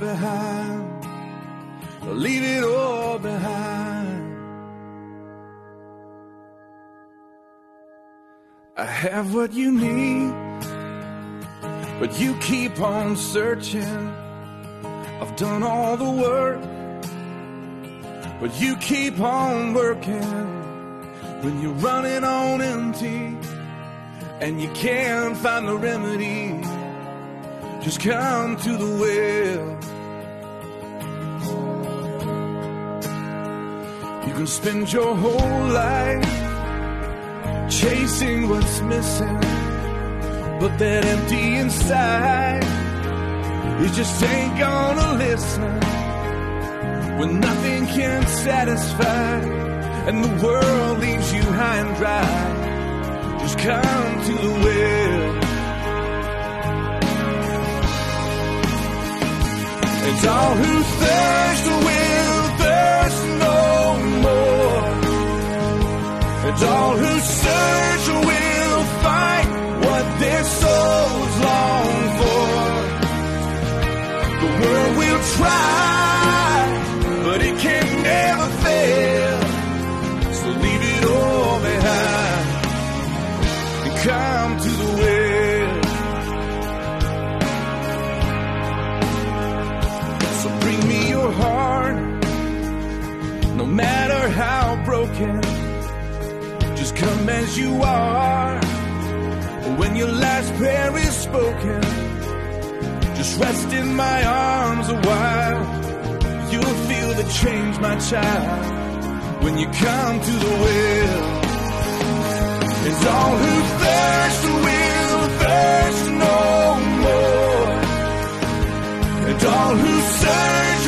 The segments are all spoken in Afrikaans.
behind. Leave it all behind. I have what you need, but you keep on searching. I've done all the work, but you keep on working when you're running on empty and you can't find the remedy. Just come to the well. Can spend your whole life chasing what's missing, but that empty inside it just ain't gonna listen when nothing can satisfy and the world leaves you high and dry. Just come to the well. And all who thirst as you are. When your last prayer is spoken, just rest in my arms a while. You'll feel the change, my child when you come to the well. And all who thirst will thirst no more. And all who search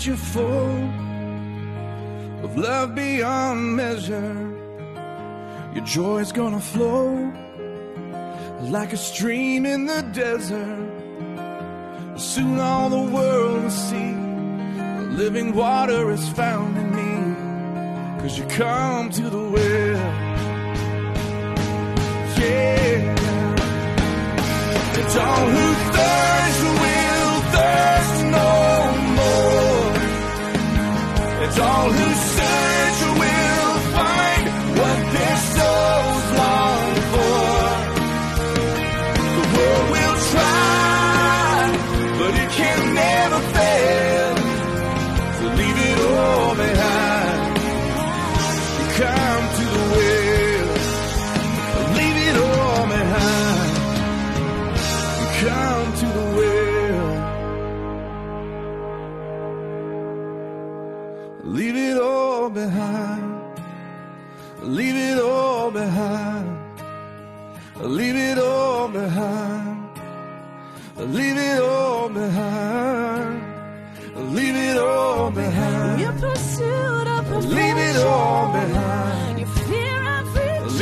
you're full of love beyond measure, your joy's gonna flow like a stream in the desert. Soon all the world will see the living water is found in me. Cause you come to the well. Yeah. It's all who thirst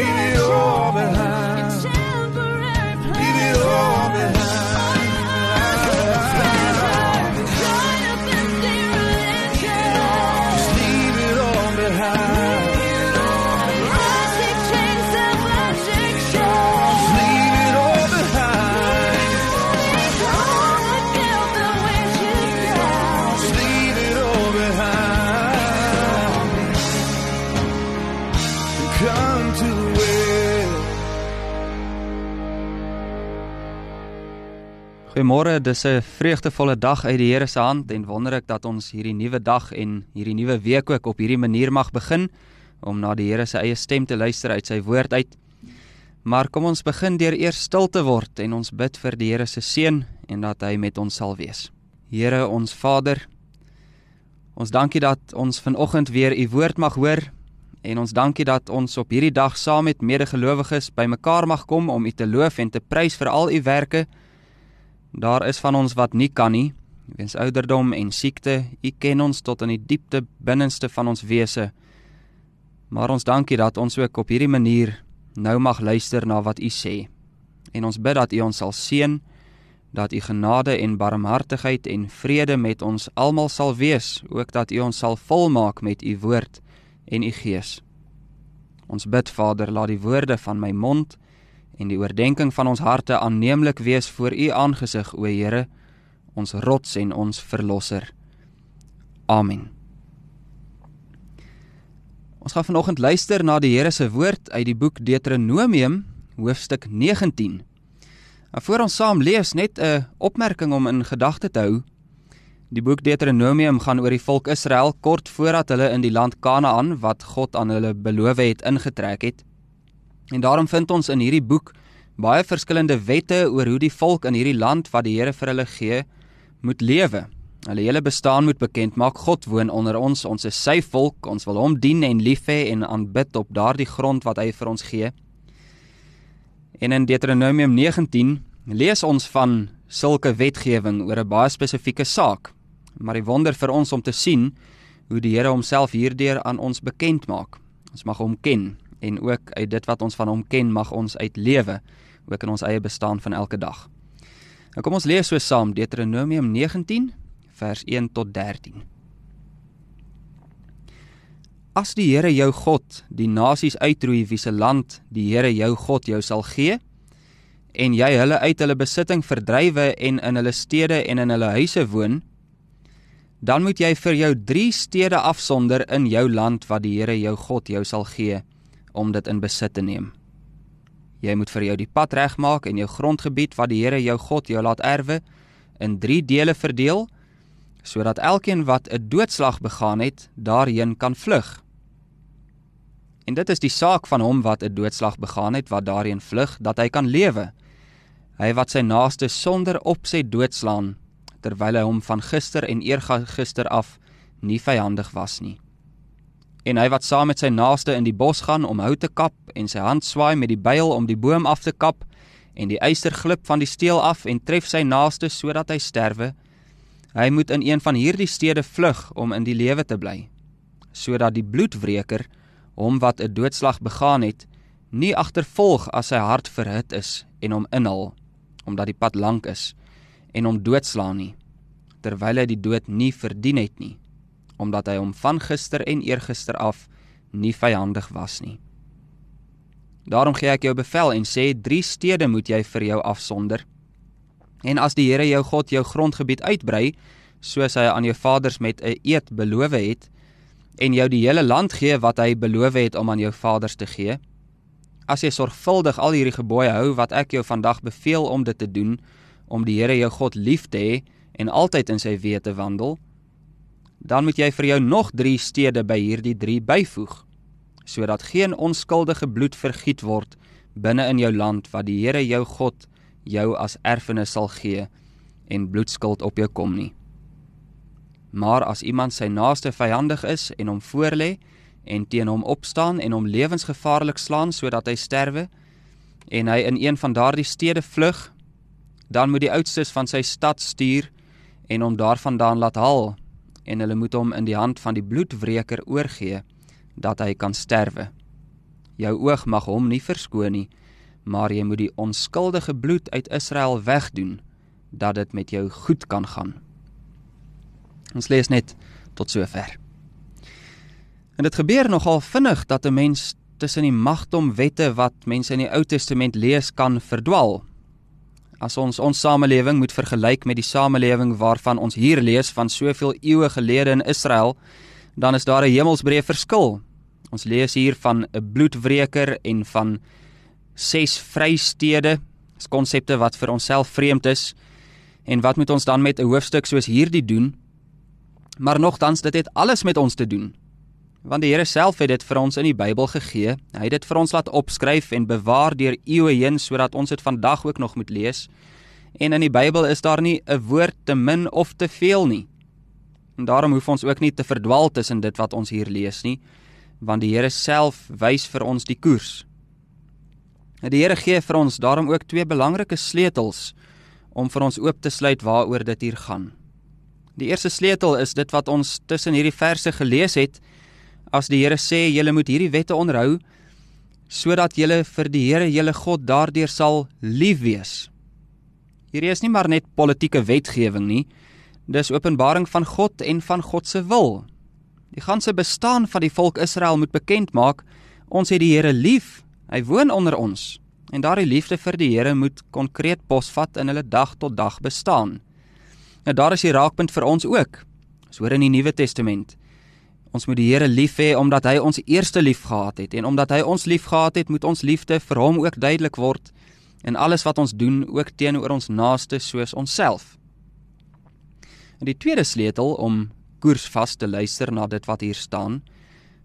of Goeiemôre, dis 'n vreugdevolle dag uit die Here se hand en wonder ek dat ons hierdie nuwe dag en hierdie nuwe week ook op hierdie manier mag begin om na die Here se eie stem te luister uit sy woord uit. Maar kom ons begin deur eers stil te word en ons bid vir die Here se seën en dat hy met ons sal wees. Here ons Vader, ons dankie dat ons vanoggend weer u woord mag hoor en ons dankie dat ons op hierdie dag saam met medegelowiges bymekaar mag kom om u te loof en te prys vir al u werke. Daar is van ons wat nie kan nie, weens ouderdom en siekte. U ken ons tot in die diepte binneste van ons wese. Maar ons dankie dat ons ook op hierdie manier nou mag luister na wat u sê. En ons bid dat u ons sal seën, dat u genade en barmhartigheid en vrede met ons almal sal wees, ook dat u ons sal volmaak met u woord en u gees. Ons bid Vader, laat die woorde van my mond en die oordeenking van ons harte aanneemlik wees voor U aangesig, o Here, ons rots en ons verlosser. Amen. Ons gaan vanoggend luister na die Here se woord uit die boek Deuteronomium, hoofstuk 19. Maar voor ons saam lees, net 'n opmerking om in gedagte te hou. Die boek Deuteronomium gaan oor die volk Israel kort voordat hulle in die land Kanaan wat God aan hulle beloof het ingetrek het. En daarom vind ons in hierdie boek baie verskillende wette oor hoe die volk in hierdie land wat die Here vir hulle gee, moet lewe. Hulle hele bestaan moet bekend maak God woon onder ons, ons is sy volk, ons wil hom dien en lief hê en aanbid op daardie grond wat hy vir ons gee. En in Deuteronomium 19 lees ons van sulke wetgewing oor 'n baie spesifieke saak. Maar die wonder vir ons om te sien hoe die Here homself hierdeur aan ons bekend maak. Ons mag hom ken en ook uit dit wat ons van hom ken mag ons uitlewe ook in ons eie bestaan van elke dag. Nou kom ons lees so saam Deuteronomium 19 vers 1 tot 13. As die Here jou God die nasies uitroei wie se land die Here jou God jou sal gee en jy hulle uit hulle besitting verdrywe en in hulle stede en in hulle huise woon dan moet jy vir jou 3 stede afsonder in jou land wat die Here jou God jou sal gee om dit in besit te neem. Jy moet vir jou die pad regmaak en jou grondgebied wat die Here jou God jou laat erwe in 3 dele verdeel sodat elkeen wat 'n doodslag begaan het, daarheen kan vlug. En dit is die saak van hom wat 'n doodslag begaan het wat daarheen vlug dat hy kan lewe. Hy wat sy naaste sonder opset doodslaan terwyl hy hom van gister en eergister af nie vyandig was nie. En hy wat saam met sy naaste in die bos gaan om hout te kap en sy hand swaai met die byl om die boom af te kap en die eister glip van die steel af en tref sy naaste sodat hy sterwe, hy moet in een van hierdie stede vlug om in die lewe te bly, sodat die bloedwreker hom wat 'n doodslag begaan het, nie agtervolg as sy hart verhit is en hom inhaal, omdat die pad lank is en hom doodslaan nie, terwyl hy die dood nie verdien het nie, omdat hy hom van gister en eergister af nie vyandig was nie. Daarom gee ek jou bevel en sê drie stede moet jy vir jou afsonder. En as die Here jou God jou grondgebied uitbrei, soos hy aan jou vaders met 'n eed beloof het, en jou die hele land gee wat hy beloof het om aan jou vaders te gee, as jy sorgvuldig al hierdie gebooie hou wat ek jou vandag beveel om dit te doen, om die Here jou God lief te hê en altyd in sy weë te wandel, dan moet jy vir jou nog 3 stede by hierdie 3 byvoeg sodat geen onskuldige bloed vergiet word binne in jou land wat die Here jou God jou as erfenis sal gee en bloedskuld op jou kom nie. Maar as iemand sy naaste vyandig is en hom voorlê en teen hom opstaan en hom lewensgevaarlik slaan sodat hy sterwe en hy in een van daardie stede vlug, dan moet die oudstes van sy stad stuur en hom daarvandaan laat haal en hulle moet hom in die hand van die bloedwreker oorgee dat hy kan sterwe. Jou oog mag hom nie verskoon nie, maar jy moet die onskuldige bloed uit Israel wegdoen dat dit met jou goed kan gaan. Ons lees net tot sover. En dit gebeur nogal vinnig dat 'n mens tussen die magdom wette wat mense in die Ou Testament lees kan verdwaal. As ons ons samelewing moet vergelyk met die samelewing waarvan ons hier lees van soveel eeue gelede in Israel, dan is daar 'n hemelsbreë verskil. Ons lees hier van 'n bloedwreker en van ses vrystede, dis konsepte wat vir onsself vreemd is. En wat moet ons dan met 'n hoofstuk soos hierdie doen? Maar nogtans dit het alles met ons te doen. Want die Here self het dit vir ons in die Bybel gegee. Hy het dit vir ons laat opskryf en bewaar deur eeue heen sodat ons dit vandag ook nog moet lees. En in die Bybel is daar nie 'n woord te min of te veel nie. En daarom hoef ons ook nie te verdwaal tussen dit wat ons hier lees nie, want die Here self wys vir ons die koers. Die Here gee vir ons daarom ook twee belangrike sleutels om vir ons oop te sluit waaroor dit hier gaan. Die eerste sleutel is dit wat ons tussen hierdie verse gelees het as die Here sê julle moet hierdie wette onderhou sodat julle vir die Here julle God daardeur sal lief wees. Hierdie is nie maar net politieke wetgewing nie. Dis openbaring van God en van God se wil. Die ganse bestaan van die volk Israel moet bekend maak ons het die Here lief. Hy woon onder ons. En daardie liefde vir die Here moet konkreet posvat in hulle dag tot dag bestaan. Nou daar is die raakpunt vir ons ook. Ons hoor in die Nuwe Testament. Ons moet die Here lief hê omdat hy ons eerste lief gehad het en omdat hy ons lief gehad het, moet ons liefde vir hom ook duidelik word in alles wat ons doen, ook teenoor ons naaste soos onsself. En die tweede sleutel om koersvas te luister na dit wat hier staan,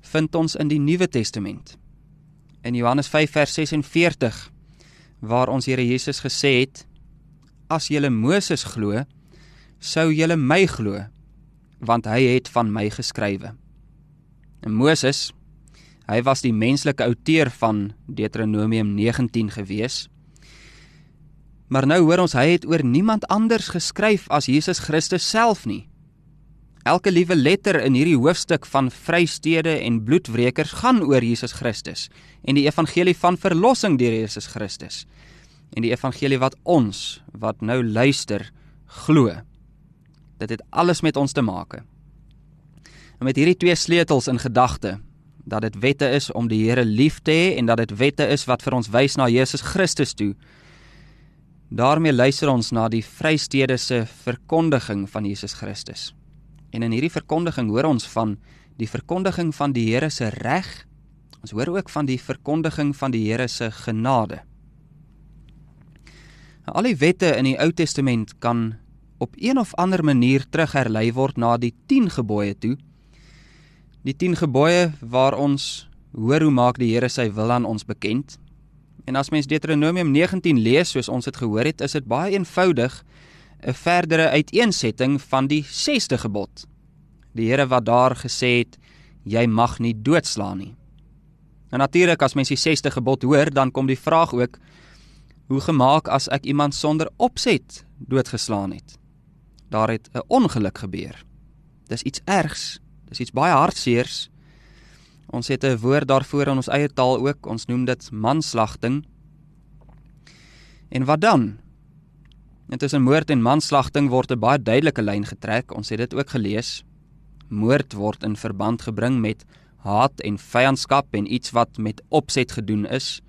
vind ons in die Nuwe Testament. In Johannes 5 vers 46 waar ons Here Jesus gesê het: As julle Moses glo, sou julle my glo, want hy het van my geskrywe. En Moses, hy was die menslike outeur van Deuteronomium 19 gewees. Maar nou hoor ons hy het oor niemand anders geskryf as Jesus Christus self nie. Elke liewe letter in hierdie hoofstuk van vrystede en bloedwrekers gaan oor Jesus Christus en die evangelie van verlossing deur Jesus Christus en die evangelie wat ons wat nou luister glo. Dit het alles met ons te maak. En met hierdie twee sleutels in gedagte dat dit wette is om die Here lief te hê en dat dit wette is wat vir ons wys na Jesus Christus toe. daarmee luister ons na die vrystede se verkondiging van Jesus Christus. En in hierdie verkondiging hoor ons van die verkondiging van die Here se reg. Ons hoor ook van die verkondiging van die Here se genade. Nou, al die wette in die Ou Testament kan op een of ander manier terugherlei word na die 10 gebooie toe. Die 10 gebooie waar ons hoor hoe maak die Here sy wil aan ons bekend. En as mens Deuteronomium 19 lees soos ons dit gehoor het, is dit baie eenvoudig 'n verdere uiteensetting van die 6ste gebod. Die Here wat daar gesê het jy mag nie doodslaan nie. En natuurlik as mens die 6ste gebod hoor, dan kom die vraag ook hoe gemaak as ek iemand sonder opset doodgeslaan het. Daar het 'n ongeluk gebeur. Dis iets ergs. Dis iets baie hartseers. Ons het 'n woord daarvoor in ons eie taal ook. Ons noem dit manslagting. En wat dan? En tussen moord en manslagting word 'n baie duidelike lyn getrek. Ons het dit ook gelees. Moord word in verband gebring met haat en vyandskap en iets wat met opset gedoen is.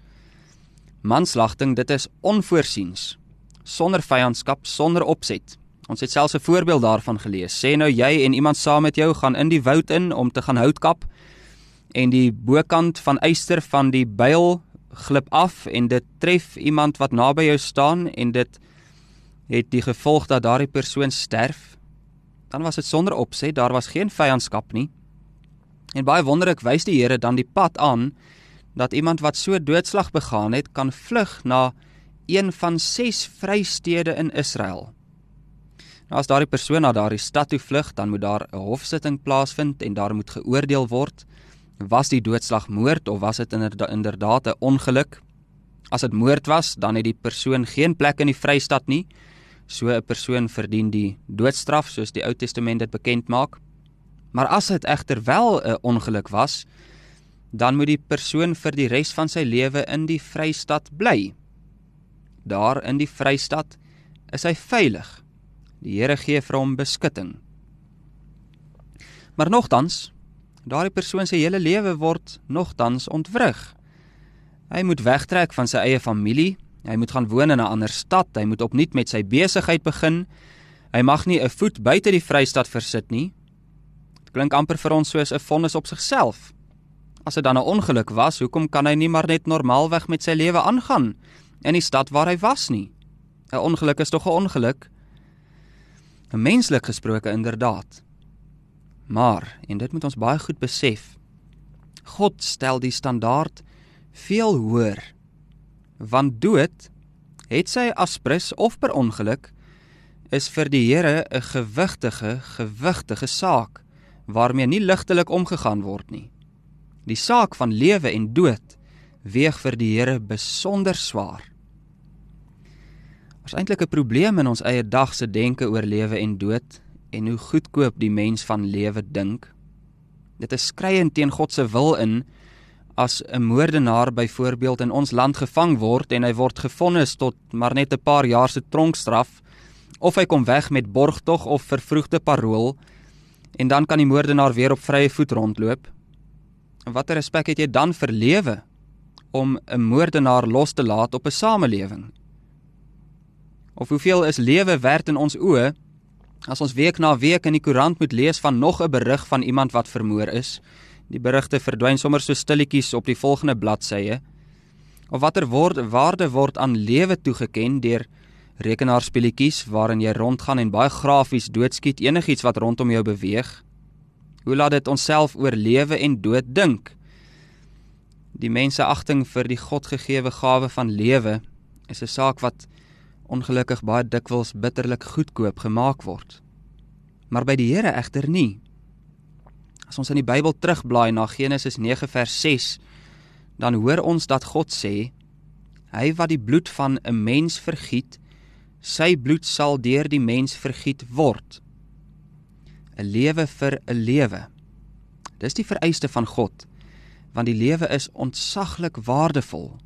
Manslagting, dit is onvoorsiens, sonder vyandskap, sonder opset. Ons het selfs 'n voorbeeld daarvan gelees. Sê nou jy en iemand saam met jou gaan in die woud in om te gaan hout kap en die bokant van eyster van die byl glip af en dit tref iemand wat naby jou staan en dit het die gevolg dat daardie persoon sterf, dan was dit sonder opset, daar was geen vyandskap nie. En baie wonderlik wys die Here dan die pad aan dat iemand wat so doodslag begaan het, kan vlug na een van 6 vrystede in Israel. Nou as daardie persoon na daardie stad toe vlug, dan moet daar 'n hofsitting plaasvind en daar moet geoordeel word was die doodslag moord of was dit inderdaad 'n ongeluk? As dit moord was, dan het die persoon geen plek in die Vrystaat nie. So 'n persoon verdien die doodstraf soos die Ou Testament dit bekend maak. Maar as dit egter wel 'n ongeluk was, dan moet die persoon vir die res van sy lewe in die Vrystaat bly. Daar in die Vrystaat is hy veilig. Die Here gee vir hom beskutting. Maar nogtans, daardie persoon se hele lewe word nogtans ontwrig. Hy moet wegtrek van sy eie familie, hy moet gaan woon in 'n ander stad, hy moet opnuut met sy besigheid begin. Hy mag nie 'n voet buite die Vrystaat versit nie. Dit klink amper vir ons soos 'n vonnis op sigself. As dit dan 'n ongeluk was, hoekom kan hy nie maar net normaalweg met sy lewe aangaan in die stad waar hy was nie? 'n Ongeluk is tog 'n ongeluk. 'n Menslik gesproke inderdaad. Maar, en dit moet ons baie goed besef, God stel die standaard veel hoër. Want dood, het sy aspres of per ongeluk, is vir die Here 'n gewigtige, gewigtige saak waarmee nie ligtelik omgegaan word nie. Die saak van lewe en dood weeg vir die Here besonder swaar. Ons eintlik 'n probleem in ons eie dag se denke oor lewe en dood en hoe goedkoop die mens van lewe dink. Dit is skreiend teen God se wil in as 'n moordenaar byvoorbeeld in ons land gevang word en hy word gefonnis tot maar net 'n paar jaar se tronkstraf of hy kom weg met borgtog of vervroegde parol en dan kan die moordenaar weer op vrye voet rondloop. Watter respek het jy dan vir lewe om 'n moordenaar los te laat op 'n samelewing? Of hoeveel is lewe werd in ons oë as ons week na week in die koerant moet lees van nog 'n berig van iemand wat vermoor is? Die berigte verdwyn sommer so stilletjies op die volgende bladsye. Of watter word waarde word aan lewe toegeken deur rekenaarspeletjies waarin jy rondgaan en baie grafies doodskiet enigiets wat rondom jou beweeg? Hoe laat dit onsself oor lewe en dood dink? Die mense agting vir die Godgegewe gawe van lewe is 'n saak wat ongelukkig baie dikwels bitterlik goedkoop gemaak word. Maar by die Here egter nie. As ons in die Bybel terugblaai na Genesis 9 vers 6, dan hoor ons dat God sê: Hy wat die bloed van 'n mens vergiet, sy bloed sal deur die mens vergiet word. 'n Lewe vir 'n lewe. Dis die vereiste van God, want die lewe is ontsaglik waardevol.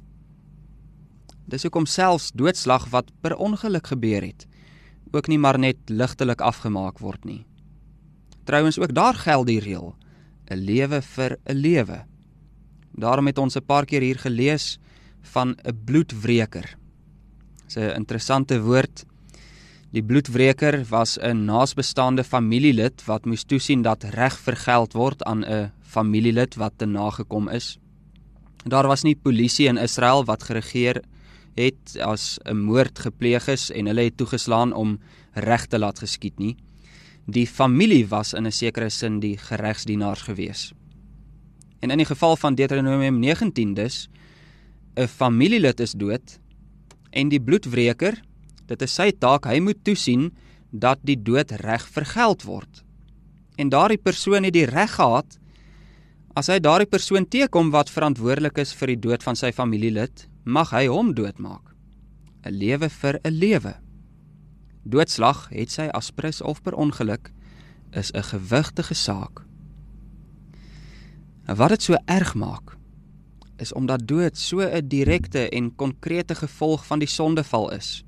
Dis hoekom selfs doodslag wat per ongeluk gebeur het, ook nie maar net ligtelik afgemaak word nie. Trouwens ook daar geld die reël: 'n lewe vir 'n lewe. Daarom het ons 'n paar keer hier gelees van 'n bloedwreker. Dis 'n interessante woord. Die bloedwreker was 'n naasbestaande familielid wat moes toesien dat reg vergeld word aan 'n familielid wat te nagekom is. Daar was nie polisie in Israel wat geregeer het as 'n moord gepleeg is en hulle het toegeslaan om reg te laat geskied nie. Die familie was in 'n sekere sin die geregsdienaars gewees. En in die geval van Deuteronomium 19 dus 'n familielid is dood en die bloedwreker, dit is sy taak, hy moet toesien dat die dood reg vergeld word. En daardie persoon het die reg gehad as hy daardie persoon teekom wat verantwoordelik is vir die dood van sy familielid, mag hy hom doodmaak. 'n Lewe vir 'n lewe. Doodslag, het sy aspres of per ongeluk, is 'n gewigtige saak. En wat dit so erg maak, is omdat dood so 'n direkte en konkrete gevolg van die sondeval is.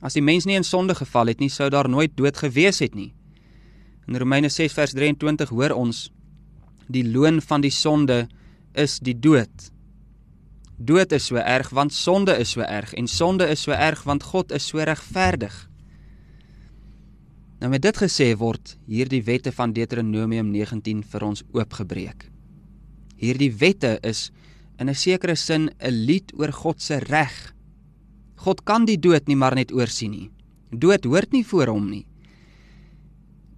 As die mens nie in sonde geval het nie, sou daar nooit dood gewees het nie. In Romeine 6 vers 23 hoor ons die loon van die sonde is die dood. Dood is so erg want sonde is so erg en sonde is so erg want God is so regverdig. Nou met dit gesê word hierdie wette van Deuteronomium 19 vir ons oopgebreek. Hierdie wette is in 'n sekere sin 'n lied oor God se reg. God kan die dood nie maar net oorsien nie. Dood hoort nie voor hom nie.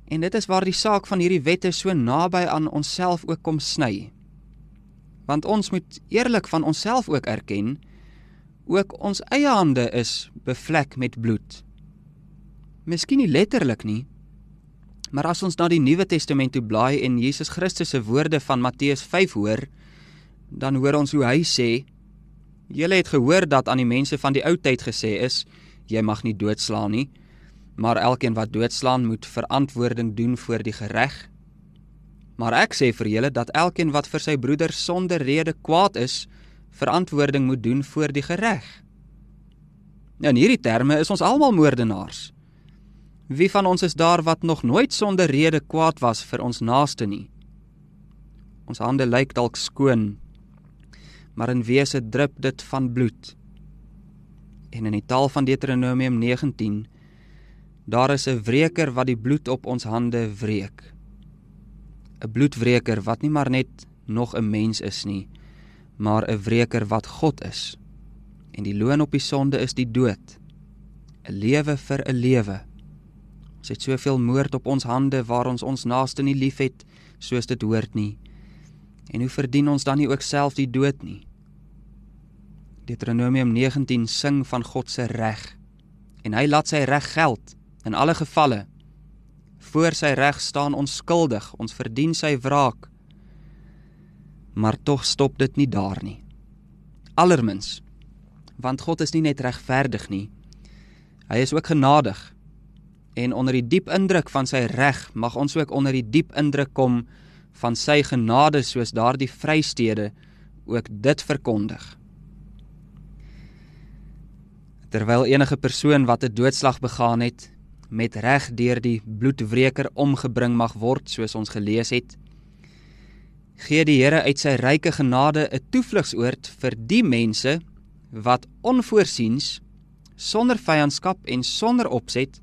En dit is waar die saak van hierdie wette so naby aan onsself ook kom sny. Want ons moet eerlik van onsself ook erken, ook ons eie hande is bevlek met bloed. Miskien nie letterlik nie, maar as ons na die Nuwe Testament toe blaai en Jesus Christus se woorde van Matteus 5 hoor, dan hoor ons hoe hy sê: Julle het gehoor dat aan die mense van die ou tyd gesê is: Jy mag nie doodslaan nie, maar elkeen wat doodslaan moet verantwoording doen voor die gereg. Maar ek sê vir julle dat elkeen wat vir sy broeder sonder rede kwaad is, verantwoording moet doen voor die gereg. Nou in hierdie terme is ons almal moordenaars. Wie van ons is daar wat nog nooit sonder rede kwaad was vir ons naaste nie? Ons hande lyk dalk skoon, maar in wese drup dit van bloed. En in die taal van Deuteronomium 19 Daar is 'n wreker wat die bloed op ons hande wreek. 'n Bloedwreker wat nie maar net nog 'n mens is nie, maar 'n wreker wat God is. En die loon op die sonde is die dood. 'n Lewe vir 'n lewe. Ons het soveel moord op ons hande waar ons ons naaste nie liefhet soos dit hoort nie. En hoe verdien ons dan nie ook self die dood nie? Deuteronomium 19 sing van God se reg. En hy laat sy reg geld in alle gevalle. Voor sy reg staan ons skuldig, ons verdien sy wraak. Maar tog stop dit nie daar nie. Allermins want God is nie net regverdig nie. Hy is ook genadig. En onder die diep indruk van sy reg mag ons ook onder die diep indruk kom van sy genade soos daardie vrystede ook dit verkondig. Terwyl enige persoon wat 'n doodslag begaan het, met reg deur die bloedwreker omgebring mag word soos ons gelees het, gee die Here uit sy ryke genade 'n toevlugsoord vir die mense wat onvoorsiens sonder vyandskap en sonder opset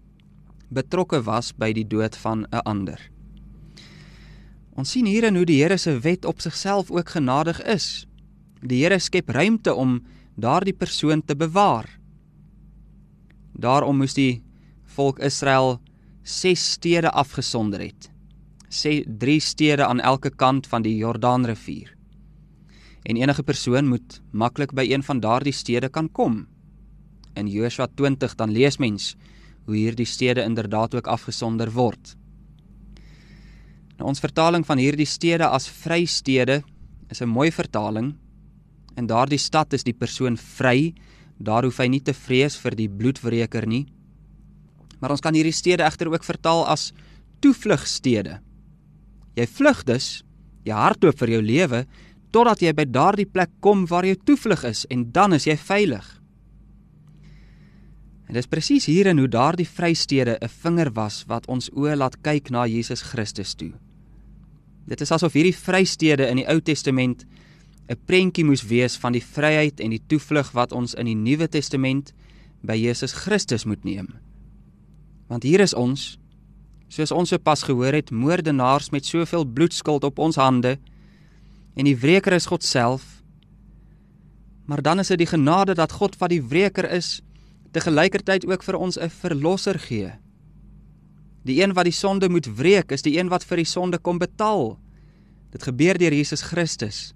betrokke was by die dood van 'n ander. Ons sien hier in hoe die Here se wet op sigself ook genadig is. Die Here skep ruimte om daardie persoon te bewaar. Daarom moes die volk Israel 6 stede afgesonder het. Sê 3 stede aan elke kant van die Jordaanrivier. En enige persoon moet maklik by een van daardie stede kan kom. In Joshua 20 dan lees mens hoe hierdie stede inderdaad ook afgesonder word. Nou ons vertaling van hierdie stede as vrystede is 'n mooi vertaling. In daardie stad is die persoon vry Daar hoef hy nie te vrees vir die bloedwreker nie. Maar ons kan hierdie stede egter ook vertaal as toevlugstede. Jy vlug dus, jy hardloop vir jou lewe totdat jy by daardie plek kom waar jou toevlug is en dan is jy veilig. En dis presies hierin hoe daardie vrystede 'n vinger was wat ons oë laat kyk na Jesus Christus toe. Dit is asof hierdie vrystede in die Ou Testament 'n prentjie moes wees van die vryheid en die toevlug wat ons in die Nuwe Testament by Jesus Christus moet neem. Want hier is ons, soos ons sopas gehoor het, moordenaars met soveel bloedskuld op ons hande en die wreker is God self. Maar dan is dit die genade dat God wat die wreker is, te gelykertyd ook vir ons 'n verlosser gee. Die een wat die sonde moet wreek, is die een wat vir die sonde kom betaal. Dit gebeur deur Jesus Christus.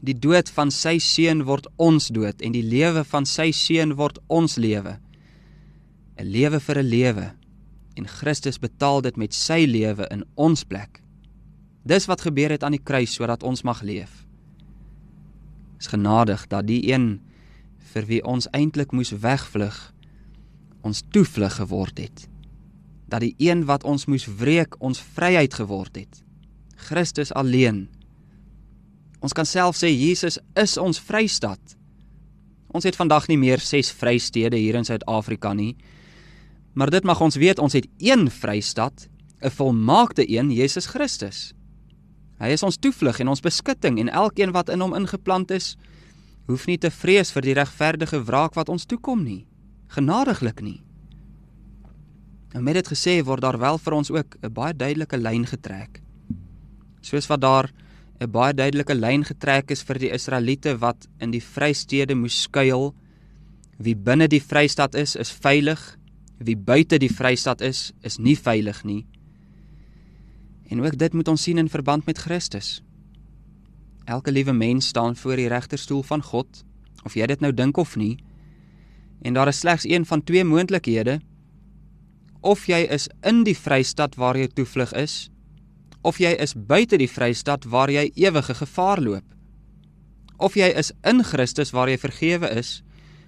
Die dood van sy seun word ons dood en die lewe van sy seun word ons lewe. 'n Lewe vir 'n lewe. En Christus betaal dit met sy lewe in ons plek. Dis wat gebeur het aan die kruis sodat ons mag leef. Is genadig dat die een vir wie ons eintlik moes wegvlug ons toevlug geword het. Dat die een wat ons moes wreek ons vryheid geword het. Christus alleen Ons kan self sê Jesus is ons vrystad. Ons het vandag nie meer 6 vrystede hier in Suid-Afrika nie. Maar dit mag ons weet, ons het een vrystad, 'n volmaakte een, Jesus Christus. Hy is ons toevlug en ons beskutting en elkeen wat in hom ingeplant is, hoef nie te vrees vir die regverdige wraak wat ons toekom nie. Genadiglik nie. En met dit gesê word daar wel vir ons ook 'n baie duidelike lyn getrek. Soos wat daar 'n baie duidelike lyn getrek is vir die Israeliete wat in die vrystede moes skuil. Wie binne die vrystad is, is veilig. Wie buite die vrystad is, is nie veilig nie. En ook dit moet ons sien in verband met Christus. Elke liewe mens staan voor die regterstoel van God, of jy dit nou dink of nie. En daar is slegs een van twee moontlikhede. Of jy is in die vrystad waar jy toevlug is, of jy is buite die Vrystaat waar jy ewige gevaar loop. Of jy is in Christus waar jy vergewe is,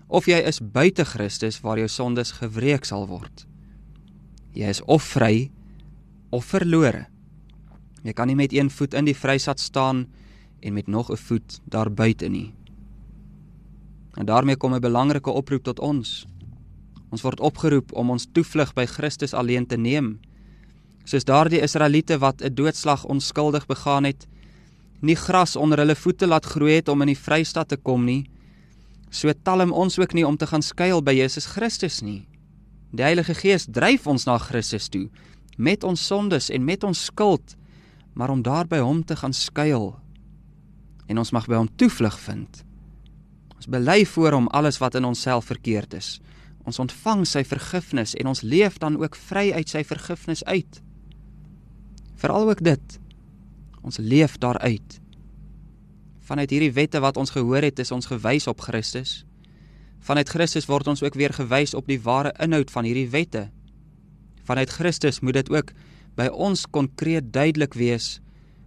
of jy is buite Christus waar jou sondes gewreek sal word. Jy is of vry of verlore. Jy kan nie met een voet in die vrysat staan en met nog 'n voet daar buite nie. En daarmee kom 'n belangrike oproep tot ons. Ons word opgeroep om ons toevlug by Christus alleen te neem. Soos daardie Israeliete wat 'n doodslag onskuldig begaan het, nie gras onder hulle voete laat groei het om in die vrystad te kom nie, so talm ons ook nie om te gaan skuil by Jesus Christus nie. Die Heilige Gees dryf ons na Christus toe met ons sondes en met ons skuld, maar om daar by hom te gaan skuil. En ons mag by hom toevlug vind. Ons bely voor hom alles wat in onsself verkeerd is. Ons ontvang sy vergifnis en ons leef dan ook vry uit sy vergifnis uit. Veral ook dit. Ons leef daaruit. Vanuit hierdie wette wat ons gehoor het, is ons gewys op Christus. Vanuit Christus word ons ook weer gewys op die ware inhoud van hierdie wette. Vanuit Christus moet dit ook by ons konkreet duidelik wees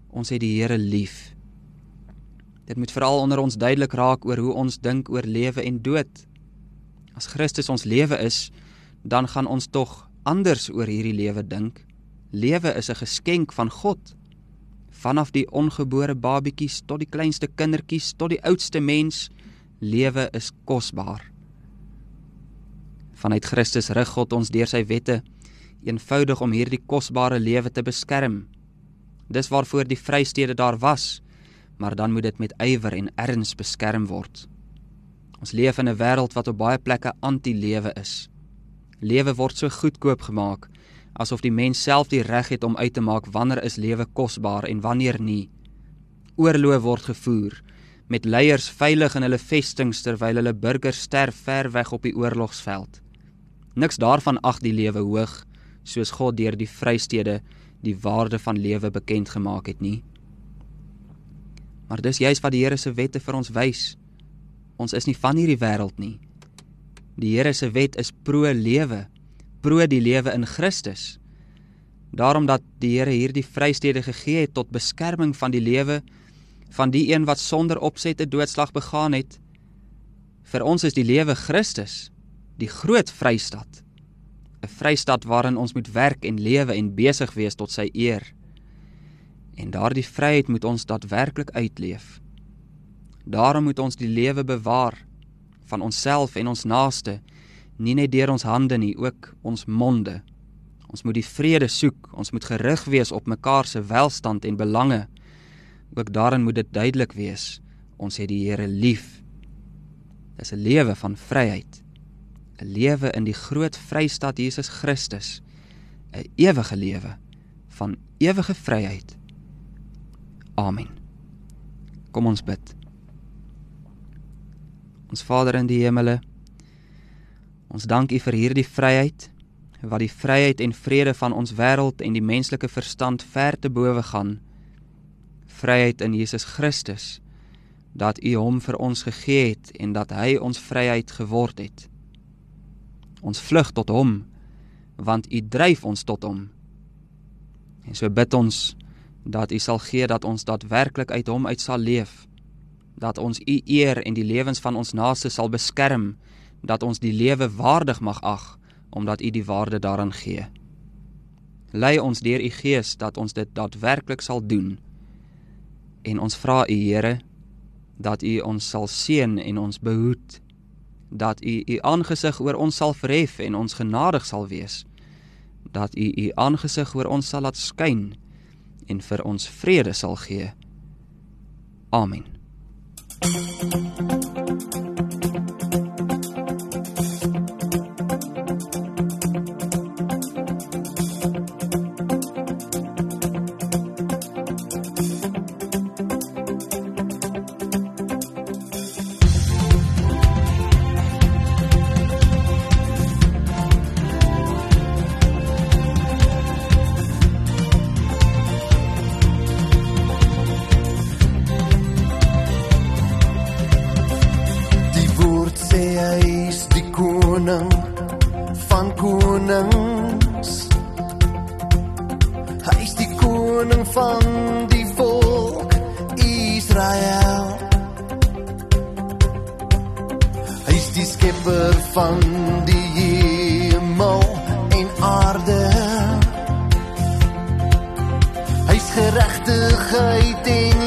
ons het die Here lief. Dit moet veral onder ons duidelik raak oor hoe ons dink oor lewe en dood. As Christus ons lewe is, dan gaan ons tog anders oor hierdie lewe dink. Lewe is 'n geskenk van God. Vanaf die ongebore babietjies tot die kleinste kindertjies tot die oudste mens, lewe is kosbaar. Vanuit Christus rig God ons deur sy wette eenvoudig om hierdie kosbare lewe te beskerm. Dis waarvoor die vrystede daar was, maar dan moet dit met ywer en erns beskerm word. Ons leef in 'n wêreld wat op baie plekke anti-lewe is. Lewe word so goedkoop gemaak asof die mens self die reg het om uit te maak wanneer is lewe kosbaar en wanneer nie. Oorloë word gevoer met leiers veilig in hulle vestings terwyl hulle burgers sterf ver weg op die oorlogsveld. Niks daarvan ag die lewe hoog soos God deur die vrystede die waarde van lewe bekend gemaak het nie. Maar dis juis wat die Here se wette vir ons wys. Ons is nie van hierdie wêreld nie. Die Here se wet is pro lewe, pro die lewe in Christus. Daarom dat die Here hierdie vrystede gegee het tot beskerming van die lewe van die een wat sonder opset 'n doodslag begaan het. Vir ons is die lewe Christus, die groot vrystad. 'n Vrystad waarin ons moet werk en lewe en besig wees tot sy eer. En daardie vryheid moet ons daadwerklik uitleef. Daarom moet ons die lewe bewaar van onsself en ons naaste, nie net deur ons hande nie, ook ons monde. Ons moet die vrede soek, ons moet gerig wees op mekaar se welstand en belange. Ook daarin moet dit duidelik wees, ons het die Here lief. Dis 'n lewe van vryheid. 'n Lewe in die groot vrystad Jesus Christus. 'n Ewige lewe van ewige vryheid. Amen. Kom ons bid. Ons Vader in die hemele, ons dank U vir hierdie vryheid wat die vryheid en vrede van ons wêreld en die menslike verstand ver te bowe gaan. Vryheid in Jesus Christus dat U hom vir ons gegee het en dat hy ons vryheid geword het. Ons vlug tot hom want U dryf ons tot hom. En so bid ons dat U sal gee dat ons daadwerklik uit hom uit sal leef. Dat ons U eer en die lewens van ons naaste sal beskerm, dat ons die lewe waardig mag ag omdat U die waarde daaraan gee. Lei ons deur U Gees dat ons dit daadwerklik sal doen. En ons vra U Here dat U ons sal seën en ons behoed. Dat U U aangesig oor ons sal verhef en ons genadig sal wees. Dat U U aangesig oor ons sal laat skyn en vir ons vrede sal gee. Amen. Die geregtigheid en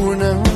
van konings.